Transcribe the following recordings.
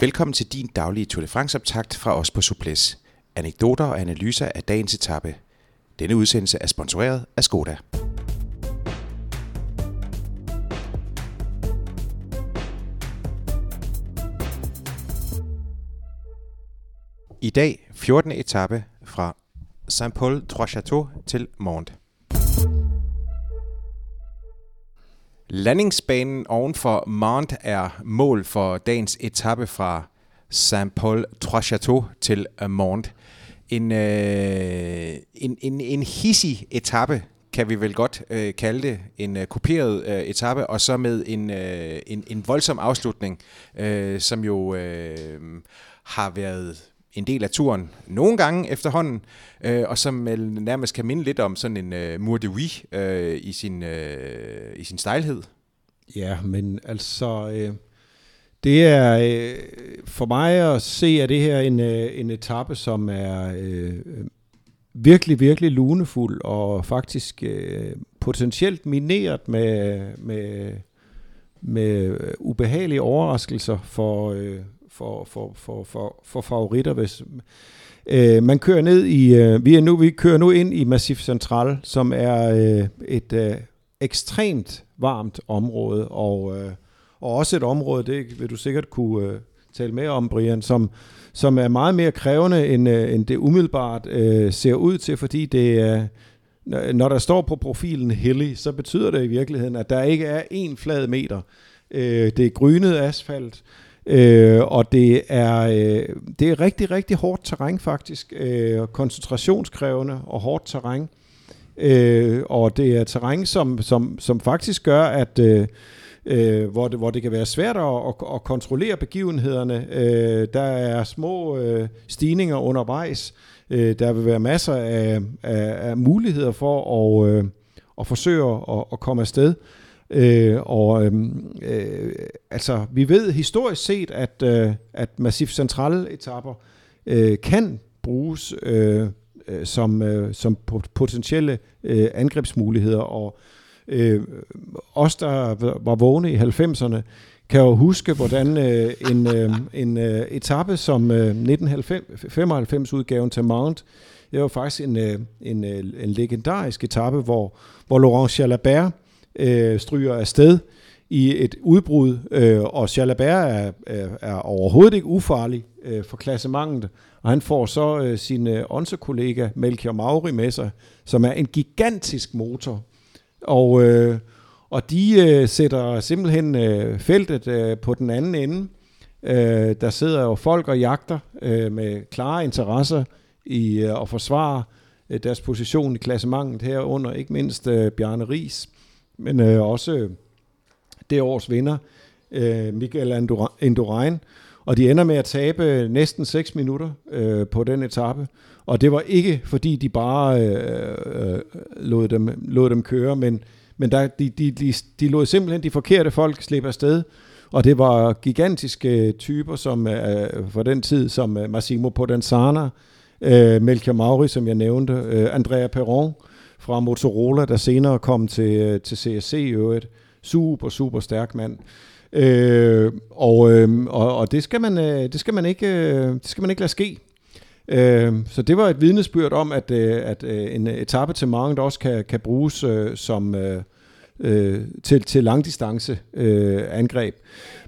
Velkommen til din daglige Tour de France-optakt fra os på Suples. Anekdoter og analyser af dagens etape. Denne udsendelse er sponsoreret af Skoda. I dag 14. etape fra Saint-Paul-Trois-Châteaux til Mont. Landingsbanen oven for Mont er mål for dagens etape fra Saint-Paul-Trois-Châteaux til øh, Mont. En, øh, en, en, en hissig etape, kan vi vel godt øh, kalde det, en øh, kuperet øh, etape, og så med en, øh, en, en voldsom afslutning, øh, som jo øh, har været en del af turen nogle gange efterhånden, øh, og som øh, nærmest kan minde lidt om sådan en øh, Mur de Vie, øh, i, sin, øh, i sin stejlhed. Ja, men altså, øh, det er øh, for mig at se, at det her en, øh, en etape, som er øh, virkelig, virkelig lunefuld, og faktisk øh, potentielt mineret med, med, med ubehagelige overraskelser for, øh, for, for, for, for, for favoritter. Hvis, øh, man kører ned i, øh, vi, er nu, vi kører nu ind i Massif Central, som er øh, et øh, ekstremt varmt område, og, øh, og også et område, det vil du sikkert kunne øh, tale med om, Brian, som, som er meget mere krævende, end, øh, end det umiddelbart øh, ser ud til, fordi det er... når der står på profilen hilly, så betyder det i virkeligheden, at der ikke er en flad meter. Øh, det er grynet asfalt, Øh, og det er, øh, det er rigtig, rigtig hårdt terræn faktisk. Øh, koncentrationskrævende og hårdt terræn. Øh, og det er terræn, som, som, som faktisk gør, at øh, øh, hvor, det, hvor det kan være svært at, at, at kontrollere begivenhederne. Øh, der er små øh, stigninger undervejs. Øh, der vil være masser af, af, af muligheder for at, øh, at forsøge at, at komme afsted. Øh, og øhm, øh, altså, vi ved historisk set, at, øh, at massivt centrale etapper øh, kan bruges øh, øh som, øh, som potentielle øh, angrebsmuligheder, og øh, os, der var vågne i 90'erne, kan jo huske, hvordan øh, en, øh, en øh, etape som øh, 1995-udgaven til Mount, det var faktisk en, øh, en, øh, en legendarisk etape, hvor, hvor Laurent Jalabert øh, stryger afsted i et udbrud, øh, og Chalabert er, er, er overhovedet ikke ufarlig øh, for klassementet, og han får så øh, sin øh, kollega Melchior Mauri med sig, som er en gigantisk motor, og, øh, og de øh, sætter simpelthen øh, feltet øh, på den anden ende. Øh, der sidder jo folk og jagter øh, med klare interesser i øh, at forsvare øh, deres position i klassementet herunder, ikke mindst øh, Bjarne Ries men øh, også øh, det års vinder, øh, Michael Indurain, og de ender med at tabe øh, næsten 6 minutter øh, på den etape. Og det var ikke, fordi de bare øh, øh, lod, dem, lod dem køre, men, men der, de, de, de, de lod simpelthen de forkerte folk slippe afsted. Og det var gigantiske øh, typer, som øh, for den tid, som øh, Massimo Podenzana, øh, Melchior Mauri, som jeg nævnte, øh, Andrea Perron, fra Motorola, der senere kom til, øh, til CSC i øvrigt. Super, super stærk mand. Øh, og, øh, og, og det skal man øh, det skal man ikke øh, det skal man ikke lade ske. Øh, så det var et vidnesbyrd om at øh, at øh, en etape til mange også kan kan bruges øh, som øh, øh, til til langdistance øh, angreb.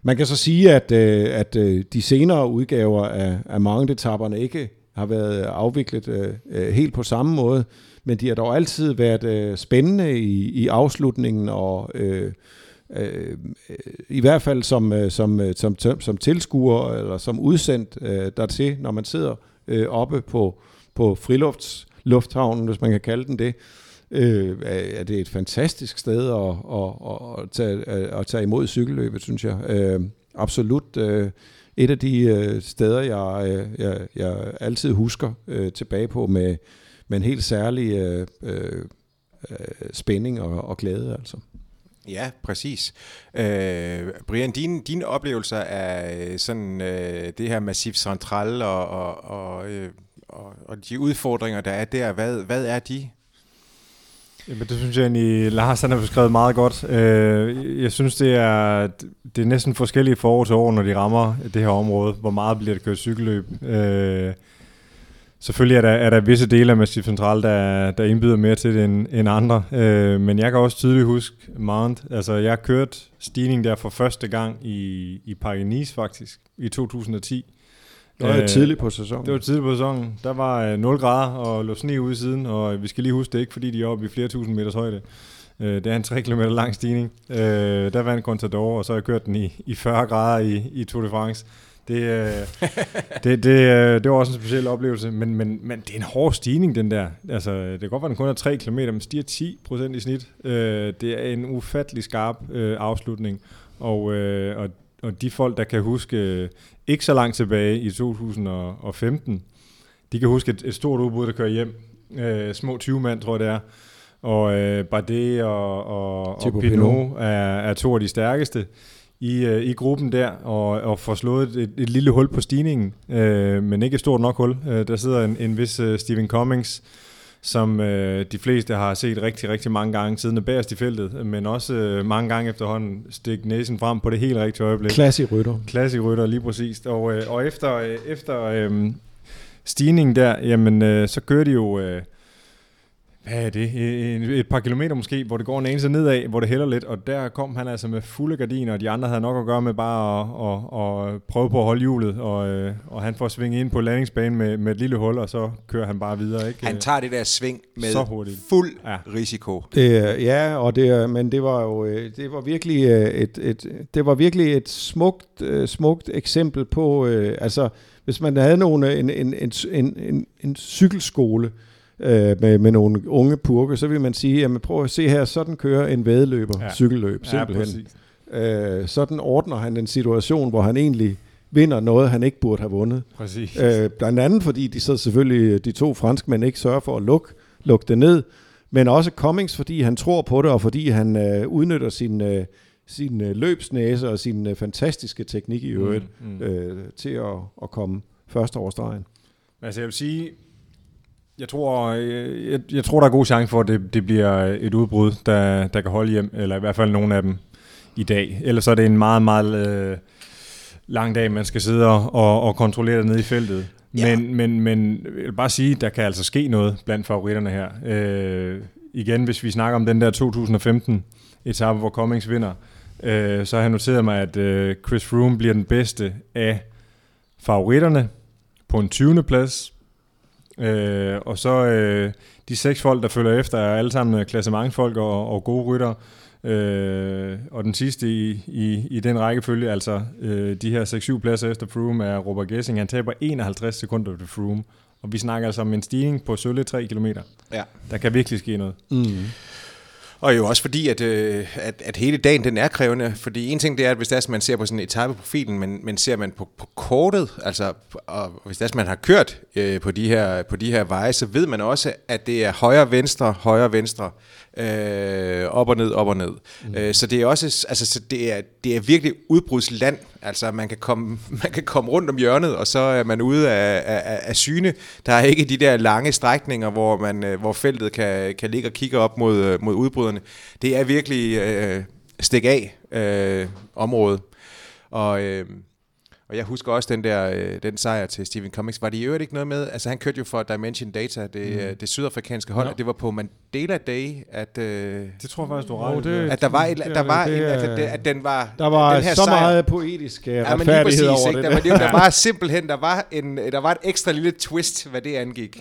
Man kan så sige at øh, at øh, de senere udgaver af af mange etapperne ikke har været øh, afviklet øh, øh, helt på samme måde men de har dog altid været øh, spændende i, i afslutningen, og øh, øh, i hvert fald som, øh, som, øh, som, som, som tilskuer eller som udsendt øh, dertil, når man sidder øh, oppe på, på friluftslufthavnen, hvis man kan kalde den det, øh, er det et fantastisk sted at, at, at, tage, at tage imod cykelløbet, synes jeg. Øh, absolut øh, et af de øh, steder, jeg, øh, jeg, jeg altid husker øh, tilbage på med, med en helt særlig øh, øh, øh spænding og, og glæde altså. Ja, præcis. Øh, Brian, dine, dine oplevelser af øh, sådan øh, det her massivt central og, og, og, øh, og, og de udfordringer, der er der, hvad, hvad er de? Jamen, det synes jeg egentlig, Lars han har beskrevet meget godt. Øh, jeg synes, det er, det er næsten forskellige forår til år, når de rammer det her område. Hvor meget bliver det kørt cykelløb? Øh, selvfølgelig er der, er der visse dele af Massif Central, der, der indbyder mere til det end, end andre. Øh, men jeg kan også tydeligt huske Mount. Altså, jeg kørte stigning der for første gang i, i Paris-Nice faktisk, i 2010. Det var øh, tidligt på sæsonen. Det var tidligt på sæsonen. Der var 0 øh, grader og lå sne ude i siden, og vi skal lige huske, det ikke fordi, de er oppe i flere tusind meters højde. Øh, det er en 3 km lang stigning. Øh, der vandt Contador, og så har jeg kørt den i, i 40 grader i, i Tour de France. Det, øh, det, det, øh, det var også en speciel oplevelse, men, men, men det er en hård stigning, den der. Altså, det kan godt være, den kun er 3 km, men stiger 10 procent i snit. Øh, det er en ufattelig skarp øh, afslutning, og, øh, og, og de folk, der kan huske øh, ikke så langt tilbage i 2015, de kan huske et, et stort udbud, der kører hjem. Øh, små 20 mand, tror jeg det er. Og øh, Bardet og, og, og Pinot, Pinot er, er to af de stærkeste i, øh, i gruppen der, og, og får slået et, et lille hul på stigningen, øh, men ikke et stort nok hul. Øh, der sidder en, en vis øh, Stephen Cummings, som øh, de fleste har set rigtig, rigtig mange gange siden bagerst i feltet, men også øh, mange gange efterhånden stik næsen frem på det helt rigtige øjeblik. Klassik rytter. Klassik rytter, lige præcis. Og, øh, og efter, øh, efter øh, stigningen der, jamen, øh, så kører de jo... Øh, hvad er det, et, par kilometer måske, hvor det går en eneste nedad, hvor det hælder lidt, og der kom han altså med fulde gardiner, og de andre havde nok at gøre med bare at, at, at prøve på at holde hjulet, og, øh, og han får svinge ind på landingsbanen med, med et lille hul, og så kører han bare videre. Ikke? Han tager det der sving med så hurtigt. fuld ja. risiko. Det, ja, og det, men det var jo øh, det var virkelig øh, et, et, det var virkelig et smukt, smukt eksempel på, altså hvis man havde nogle, en, en, en, en, en, en cykelskole, øh, med, med nogle unge purke, så vil man sige, jamen prøv at se her, sådan kører en vædeløber, ja. cykelløb, simpelthen. Ja, øh, sådan ordner han en situation, hvor han egentlig vinder noget, han ikke burde have vundet. Præcis. Øh, blandt andet fordi de så selvfølgelig, de to franskmænd ikke sørger for at lukke, lukke det ned, men også Cummings, fordi han tror på det, og fordi han øh, udnytter sin, øh, sin øh, løbsnæse og sin øh, fantastiske teknik i øvrigt mm, mm. Øh, til at, at komme først over stregen. Altså jeg vil sige, jeg tror, øh, jeg, jeg tror, der er god chance for, at det, det bliver et udbrud, der, der kan holde hjem, eller i hvert fald nogle af dem i dag. Ellers er det en meget, meget øh, lang dag, man skal sidde og, og kontrollere nede i feltet. Ja. Men, men, men jeg vil bare sige, der kan altså ske noget blandt favoritterne her. Øh, igen, hvis vi snakker om den der 2015 etape, hvor Cummings vinder, øh, så har jeg noteret mig, at øh, Chris Froome bliver den bedste af favoritterne på en 20. plads, Øh, og så øh, de seks folk, der følger efter, er alle sammen klassementsfolk og, og gode rytter. Øh, og den sidste i, i, i den rækkefølge, altså øh, de her 6-7 pladser efter Froome, er Robert Gessing. Han taber 51 sekunder til Froome. Og vi snakker altså om en stigning på sølle 3 km. Ja. Der kan virkelig ske noget. Mm. Og jo også fordi, at, øh, at, at hele dagen den er krævende. Fordi en ting det er, at hvis det er, man ser på sådan en etapeprofilen, men, men ser man på, på kortet, altså og hvis det er, man har kørt øh, på, de her, på de her veje, så ved man også, at det er højre-venstre, højre-venstre, øh, op og ned, op og ned. Mm. Øh, så det er også, altså så det er, det er virkelig udbrudsland. Altså man kan, komme, man kan komme rundt om hjørnet, og så er man ude af, af, af syne. Der er ikke de der lange strækninger, hvor, man, øh, hvor feltet kan, kan ligge og kigge op mod, øh, mod udbryderne. Det er virkelig øh, stik af øh, område. Og... Øh, og jeg husker også den der øh, den sejr til Stephen Cummings. Var det i øvrigt ikke noget med, altså han kørte jo for Dimension Data, det, mm. det sydafrikanske hold, ja. det var på Mandela Day, at... Øh, det tror jeg faktisk, du har ret det, At der var, et, der var det, en, at, det, at den var... Der var den her så sejr, meget poetisk uh, ja, retfærdighed præcis, over ikke? det. Der, var, der var simpelthen, der var, en, der var et ekstra lille twist, hvad det angik.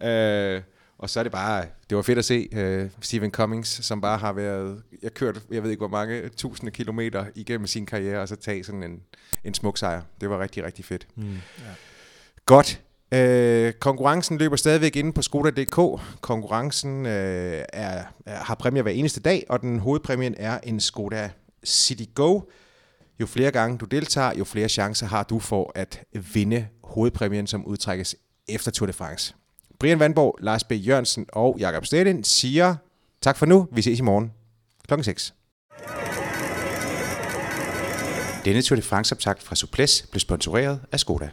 Ja. Øh, og så er det bare, det var fedt at se uh, Stephen Cummings, som bare har været, jeg kørt, jeg ved ikke hvor mange tusinde kilometer igennem sin karriere, og så tage sådan en, en smuk sejr. Det var rigtig, rigtig fedt. Mm, ja. Godt. Uh, konkurrencen løber stadigvæk inde på Skoda.dk. Konkurrencen uh, er, er, har præmier hver eneste dag, og den hovedpræmien er en Skoda City Go. Jo flere gange du deltager, jo flere chancer har du for at vinde hovedpræmien, som udtrækkes efter Tour de France. Brian Vandborg, Lars B. Jørgensen og Jakob Stedin siger tak for nu. Vi ses i morgen kl. 6. Denne Tour de France-optakt fra Suples blev sponsoreret af Skoda.